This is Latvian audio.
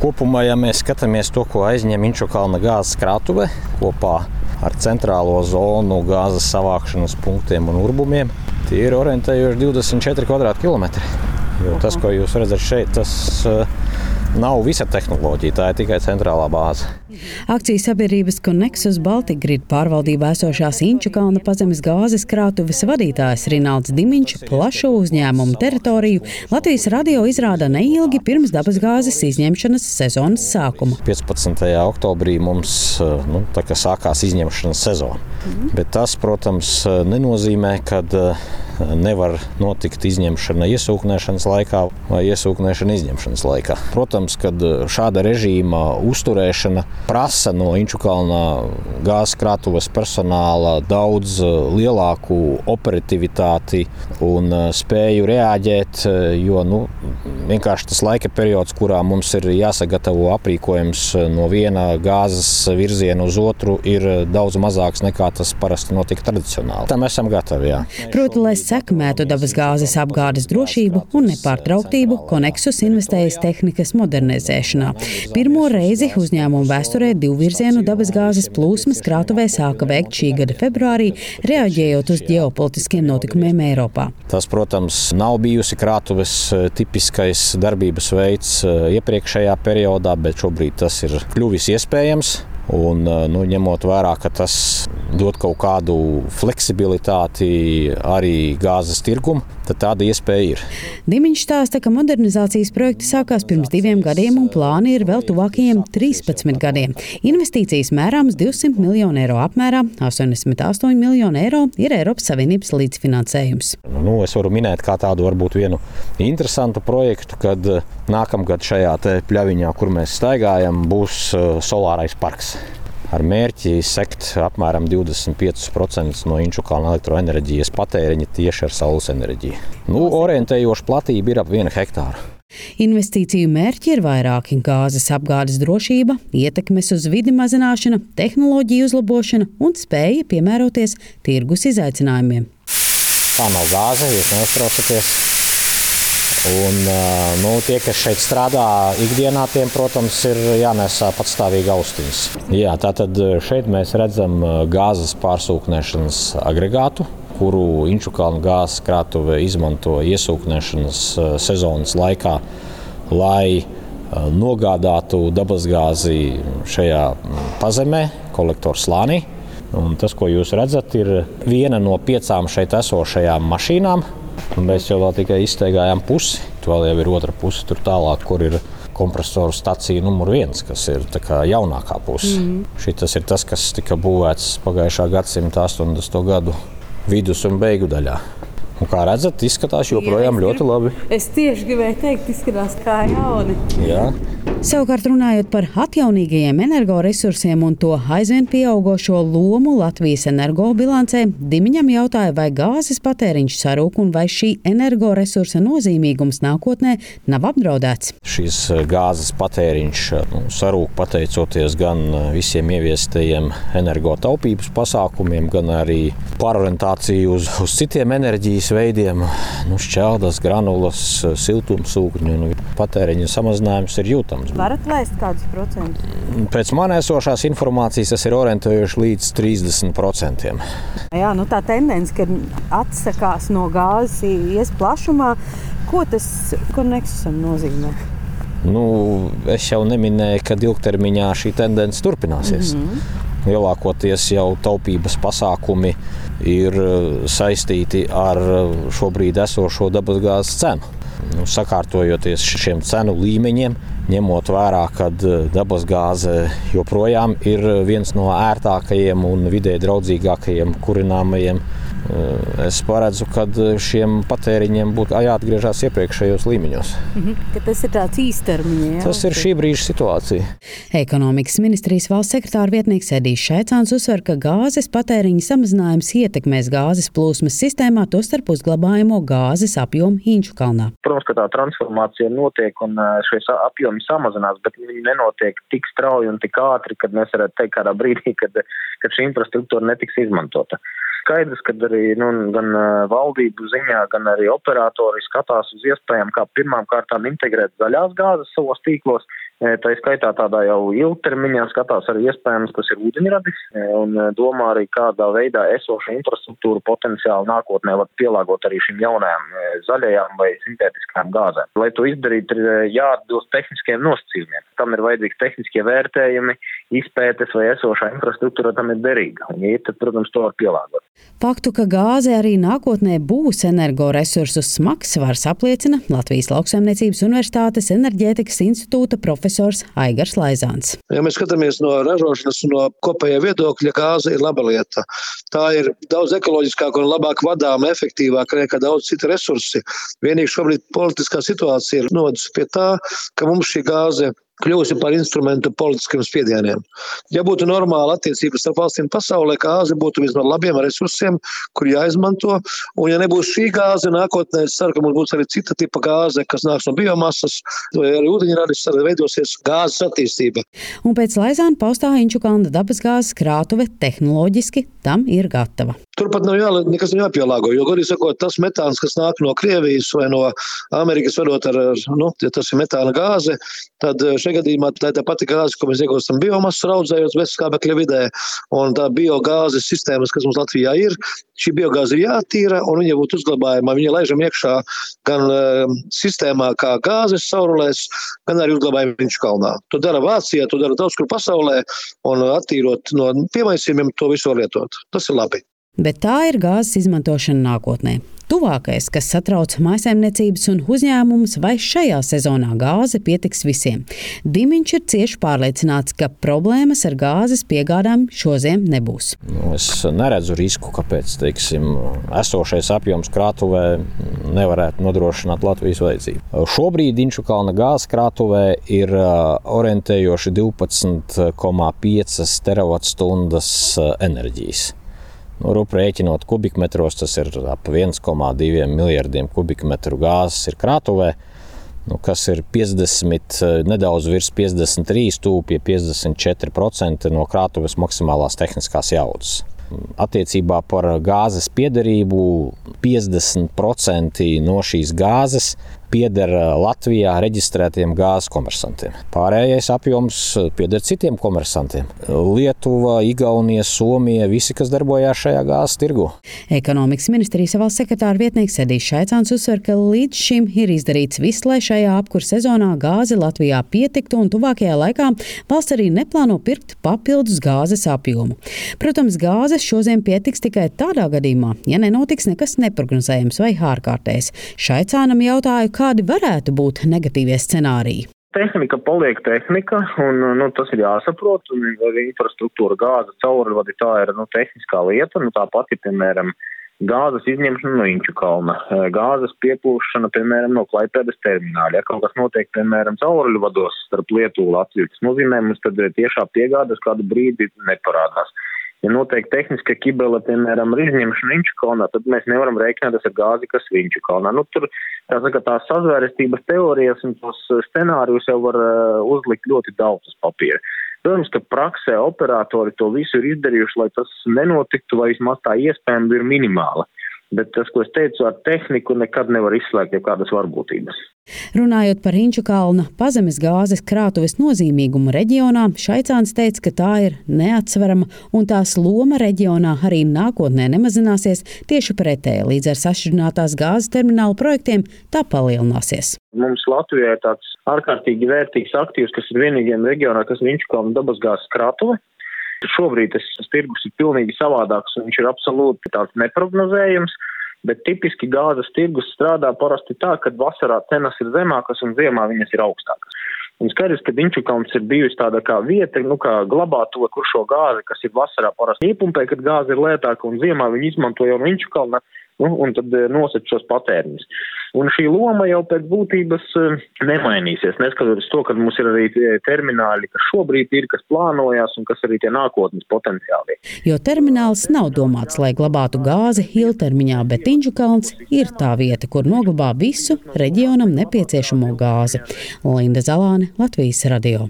Kopumā, ja mēs skatāmies to, ko aizņem Inčukalna gāzes krātuve kopā ar centrālo zonu gāzes savākšanas punktiem un urbumiem, tie ir orientējuši 24 km2. Jo tas, ko jūs redzat šeit, tas uh, nav visa tehnoloģija, tā ir tikai centrālā bāze. Akcijas sabiedrības Connexus Baltic Grid pārvaldībā esošās Inču kalna pazemes gāzes krātuves vadītājs Rinalds Dimiņš plašo uzņēmumu teritoriju Latvijas radio izrāda neilgi pirms dabasgāzes izņemšanas sezonas sākuma. 15. oktobrī mums nu, sākās izņemšanas sezona. Mhm. Bet tas, protams, nenozīmē, ka nevar notikt izņemšana iesūknēšanas laikā vai iesūknēšana izņemšanas laikā. Protams, kad šāda režīma uzturēšana prasa no Inčukalnā gāzes krātuves personāla daudz lielāku operativitāti un spēju reaģēt, jo nu, vienkārši tas laika periods, kurā mums ir jāsagatavo aprīkojums no viena gāzes virziena uz otru, ir daudz mazāks nekā tas parasti notika tradicionāli. Tam esam gatavi. Jā. Proti, lai sekmētu dabasgāzes apgādes drošību un nepārtrauktību, Koneksus investējas tehnikas modernizēšanā. Pirmo reizi uzņēmumu vēsturē divvirzienu dabasgāzes plūsmas krātuvē sāka veikt šī gada februārī, reaģējot uz ģeopolitiskiem notikumiem Eiropā. Tas, protams, nav bijusi krātuves eh, tipiskais darbības veids eh, iepriekšējā periodā, bet šobrīd tas ir kļuvis iespējams. Un, nu, ņemot vērā, ka tas dot kaut kādu fleksibilitāti arī gāzes tirgumu, tad tāda iespēja ir. Dimiņš stāsta, ka modernizācijas projekti sākās pirms diviem gadiem un plāni ir vēl tuvākajiem 13 gadiem. Investīcijas mērāmas 200 miljonu eiro apmērā, 88 miljonu eiro ir Eiropas Savienības līdzfinansējums. Nu, es varu minēt kā tādu varbūt vienu interesantu projektu, kad nākamgad šajā pļaviņā, kur mēs staigājam, būs solārais parks ar mērķi sekt apmēram 25% no Inčukāna elektroenerģijas patēriņa tieši ar saules enerģiju. Nu, orientējoša platība ir ap 1 hektāru. Investīciju mērķi ir vairāki - gāzes apgādes drošība, ietekmes uz vidi mazināšana, tehnoloģiju uzlabošana un spēja piemēroties tirgus izaicinājumiem. Tā nav gāze, jūs neuztraucaties. Un, nu, tie, kas šeit strādā ikdienā, tiem, protams, ir jānesā patstāvīgi austiņas. Jā, tātad šeit mēs redzam gāzes pārsūknēšanas agregātu, kuru Inčukalna gāzes krātuve izmanto iesūknēšanas sezonas laikā, lai nogādātu dabasgāzi šajā pazemē, kolektoru slānī. Un tas, ko jūs redzat, ir viena no piecām šeit esošajām mašīnām, mēs jau tikai izteigājām pusi. Tur jau ir otra puse, tur tālāk, kur ir kompresoru stacija numur viens, kas ir jaunākā puse. Mm. Šis ir tas, kas tika būvēts pagājušā gadsimta 80. gadu vidus un beigu daļā. Un kā redzat, izskatās joprojām Jā, ļoti labi. Es tieši gribēju teikt, izskatās kā jauni. Jā. Savukārt, runājot par atjaunīgajiem energoresursiem un to aizvien pieaugušo lomu Latvijas energobilancē, Dimiņam jautāja, vai gāzes patēriņš sarūk un vai šī energoresursa nozīmīgums nākotnē nav apdraudēts. Šis eh, gāzes patēriņš nu, sarūk pateicoties gan eh, visiem ieviestajiem energotaupības pasākumiem, gan arī pārorientāciju uz, uz citiem enerģijas veidiem, nu, šķeldas, granulas, siltumsūkņu. Nu, patēriņa samazinājums ir jūtams. Varat laist kādus procentus? Pēc man esošās informācijas tas ir orientējuši līdz 30%. Jā, nu tā tendence, ka atsakās no gāzes, ies plašumā, ko tas koneksusam nozīmē? Nu, es jau neminēju, ka ilgtermiņā šī tendence turpināsies. Mm -hmm. Lielākoties jau taupības pasākumi ir eh, saistīti ar eh, šobrīd esošo dabasgāzes cenu. Nu, sakārtojoties šiem cenu līmeņiem, ņemot vērā, ka eh, dabasgāze joprojām ir viens no ērtākajiem un vidē draudzīgākajiem kurināmajiem Eh, es paredzu, ka šiem patēriņiem būtu jāatgriežas iepriekšējos līmeņos. -hmm. Tas ir tāds īstermiņa. Jā? Tas ir šī brīža situācija. Ekonomikas ministrijas valsts sekretāra vietnieks Edijs Šaicāns uzsver, ka gāzes patēriņa samazinājums ietekmēs gāzes plūsmas sistēmā, tostarp uzglabājamo gāzes apjomu Inču kalnā. Protams, ka tā transformācija notiek un eh, šie apjomi samazinās, bet viņi nenotiek tik strauji un tik ātri, kad mēs varētu teikt kādā brīdī, kad, kad šī infrastruktūra netiks izmantota. Skaidrs, ka arī nu, gan valdību ziņā, gan arī operatori skatās uz iespējām, kā pirmām kārtām integrēt zaļās gāzes savos tīklos, Tā skaitā tādā jau ilgtermiņā skatās arī iespējams, kas ir ūdeņradis un domā arī kādā veidā esošu infrastruktūru potenciāli nākotnē var pielāgot arī šīm jaunajām zaļajām vai sintētiskām gāzēm. Lai to izdarītu, ir jāatbilst tehniskiem nosacījumiem. Tam ir vajadzīgi tehniskie vērtējumi, izpētes vai esošā infrastruktūra tam ir derīga. Un, ja ir, tad, protams, to var pielāgot. Faktu, ka gāze arī nākotnē būs energoresursu smags, var apliecina Latvijas Lauksaimniecības Universitātes enerģētikas institūta profesors profesors Aigars Laizāns. Ja mēs skatāmies no ražošanas un no kopējā viedokļa, gāze ir laba lieta. Tā ir daudz ekoloģiskāka un labāk vadāma, efektīvāka nekā daudz citu resursi. Vienīgi šobrīd politiskā situācija ir novedusi pie tā, ka mums šī gāze kļūsi par instrumentu politiskiem spiedieniem. Ja būtu normāla attiecības starp valstīm pasaulē, gāze būtu viens no labiem resursiem, kur jāizmanto. Un, ja nebūs šī gāze, nākotnē es ceru, ka mums būs arī cita tipa gāze, kas nāks no biomasas, vai arī ūdeņradis, tad veidosies gāzes attīstība. Un pēc Laizāna paustā Inčukanda dabasgāzes krātuve tehnoloģiski tam ir gatava. Turpat nav jā, nekas nav jāpielāgo, jo, godīgi sakot, tas metāns, kas nāk no Krievijas vai no Amerikas, vedot ar, nu, ja tas ir metāna gāze, tad šeit šajā gadījumā tā ir tā pati gāze, ko mēs iegūstam biomasu audzējot bezskābekļa vidē. Un tā biogāzes sistēmas, kas mums Latvijā ir, šī biogāze ir jātīra un viņa būtu uzglabājama. Viņa laižam iekšā gan uh, sistēmā, kā gāzes saurulēs, gan arī uzglabājam viņš kalnā. To dara Vācijā, to dara daudz kur pasaulē, un attīrot no piemaisījumiem to visu lietot. Tas ir labi. Bet tā ir gāzes izmantošana nākotnē. Tuvākais, kas satrauc maisaimniecības un uzņēmumus, vai šajā sezonā gāze pietiks visiem. Dimiņš ir cieši pārliecināts, ka problēmas ar gāzes piegādām šoziem nebūs. Es neredzu risku, kāpēc teiksim, esošais apjoms krātuvē nevarētu nodrošināt Latvijas vajadzību. Šobrīd Inču kalna gāzes krātuvē ir orientējoši 12,5 terawatstundas enerģijas. Nu, Rupu rēķinot kubikmetros, tas ir ap 1,2 miljardiem kubikmetru gāzes ir krātuvē, nu, kas ir 50, nedaudz virs 53, tuvu pie 54% no krātuves maksimālās tehniskās jaudas. Attiecībā par gāzes piederību 50% no šīs gāzes pieder Latvijā reģistrētiem gāzes komersantiem. Pārējais apjoms pieder citiem komersantiem - Lietuva, Igaunija, Somija, visi, kas darbojās šajā gāzes tirgu. Ekonomikas ministrijas valsts sekretāra vietnieks Edijs Šaicāns uzsver, ka līdz šim ir izdarīts viss, lai šajā apkurss sezonā gāze Latvijā pietiktu, un tuvākajā laikā valsts arī neplāno pirkt papildus gāzes apjomu. Protams, gāzes šodien pietiks tikai tādā gadījumā, ja nenotiks nekas neparedzējams vai ārkārtējs. Šaicānam jautāju, kādi varētu būt negatīvie scenāriji? Tehnika paliek tehnika, un nu, tas ir jāsaprot. Infrastruktūra, gāzes caurvadi, tā ir nu, tehniskā lieta. Nu, Tāpat ir, piemēram, gāzes izņemšana no Inču kalna, gāzes piepūšana, piemēram, no Klaipēdas termināla. Ja kaut kas notiek, piemēram, cauruļu vados starp Lietuvu un Latviju, tas nozīmē, mums tad tiešā piegādes kādu brīdi neparādās. Ja notiek tehniska kibele, piemēram, ar izņemšanu Inču kalnā, tad mēs nevaram rēķināties ar gāzi, kas ir Inču kalnā. Nu, tur, tā saka, tās sazvērestības teorijas un tos scenārijus jau var uh, uzlikt ļoti daudz uz papīra. Protams, ka praksē operatori to visu ir izdarījuši, lai tas nenotiktu, vai vismaz tā iespējama ir minimāla. Bet tas, ko es teicu, ar tehniku nekad nevar izslēgt jau kādas varbūtības. Runājot par Inču kalna pazemes gāzes krātuves nozīmīgumu reģionā, Šaicāns teica, ka tā ir neatsverama un tās loma reģionā arī nākotnē nemazināsies tieši pretēji. Līdz ar sašķidrinātās gāzes terminālu projektiem tā palielināsies. Mums Latvijā ir tāds ārkārtīgi vērtīgs aktīvs, kas ir vienīgajam reģionā, kas ir Inču kalna dabasgāzes krātuve. Šobrīd tas, tirgus ir pilnīgi savādāks un viņš ir absolūti tāds neprognozējams. Bet tipiski gāzes tirgus strādā parasti tā, ka vasarā cenas ir zemākas un ziemā viņas ir augstākas. Un skaidrs, ka Inčukalns ir bijusi tāda kā vieta, nu kā glabāt to, kur šo gāzi, kas ir vasarā parasti iepumpē, kad gāze ir lētāka un ziemā viņi izmanto jau no Inčukalna nu, un tad eh, nosaka šos patēriņus. Un šī loma jau pēc būtības eh, nemainīsies, neskatoties to, ka mums ir arī termināli, kas šobrīd ir, kas plānojās un kas arī tie nākotnes potenciāli. Jo termināls nav domāts, lai glabātu gāzi ilgtermiņā, bet Inģu kalns ir tā vieta, kur noglabā visu reģionam nepieciešamo gāzi. Linda Zalāne, Latvijas radio.